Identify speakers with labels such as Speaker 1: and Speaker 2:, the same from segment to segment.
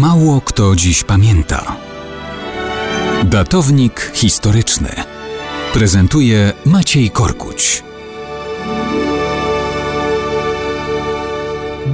Speaker 1: Mało kto dziś pamięta. Datownik historyczny prezentuje Maciej Korkuć.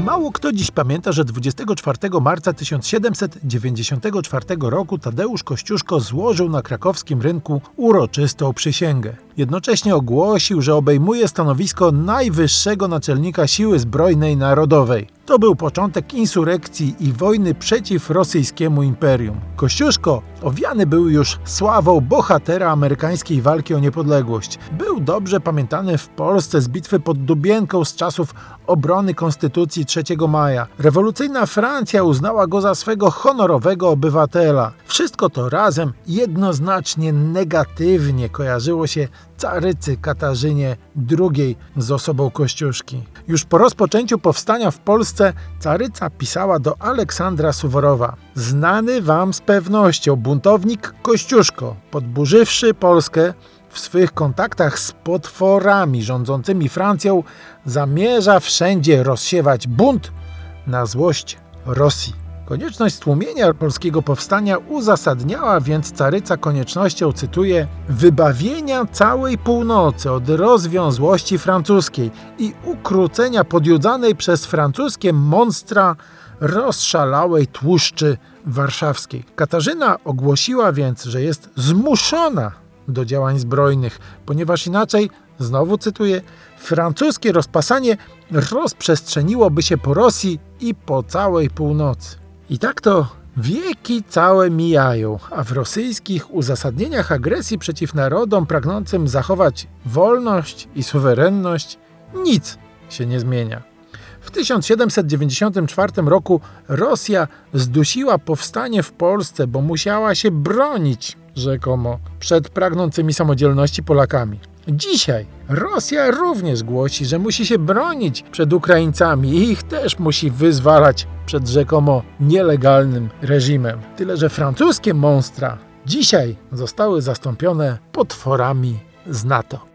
Speaker 2: Mało kto dziś pamięta, że 24 marca 1794 roku Tadeusz Kościuszko złożył na krakowskim rynku uroczystą przysięgę. Jednocześnie ogłosił, że obejmuje stanowisko najwyższego naczelnika siły zbrojnej narodowej. To był początek insurekcji i wojny przeciw rosyjskiemu imperium. Kościuszko owiany był już sławą bohatera amerykańskiej walki o niepodległość. Był dobrze pamiętany w Polsce z bitwy pod Dubienką z czasów obrony Konstytucji 3 maja. Rewolucyjna Francja uznała go za swego honorowego obywatela. Wszystko to razem jednoznacznie negatywnie kojarzyło się carycy Katarzynie II z osobą Kościuszki. Już po rozpoczęciu powstania w Polsce caryca pisała do Aleksandra Suworowa. Znany wam z pewnością buntownik Kościuszko, podburzywszy Polskę, w swych kontaktach z potworami rządzącymi Francją zamierza wszędzie rozsiewać bunt na złość Rosji. Konieczność stłumienia polskiego powstania uzasadniała więc caryca koniecznością, cytuję, wybawienia całej północy od rozwiązłości francuskiej i ukrócenia podjudzanej przez francuskie monstra rozszalałej tłuszczy warszawskiej. Katarzyna ogłosiła więc, że jest zmuszona do działań zbrojnych, ponieważ inaczej, znowu cytuję, francuskie rozpasanie rozprzestrzeniłoby się po Rosji i po całej północy. I tak to wieki całe mijają, a w rosyjskich uzasadnieniach agresji przeciw narodom pragnącym zachować wolność i suwerenność nic się nie zmienia. W 1794 roku Rosja zdusiła powstanie w Polsce, bo musiała się bronić rzekomo przed pragnącymi samodzielności Polakami. Dzisiaj Rosja również głosi, że musi się bronić przed Ukraińcami i ich też musi wyzwalać przed rzekomo nielegalnym reżimem. Tyle, że francuskie monstra dzisiaj zostały zastąpione potworami z NATO.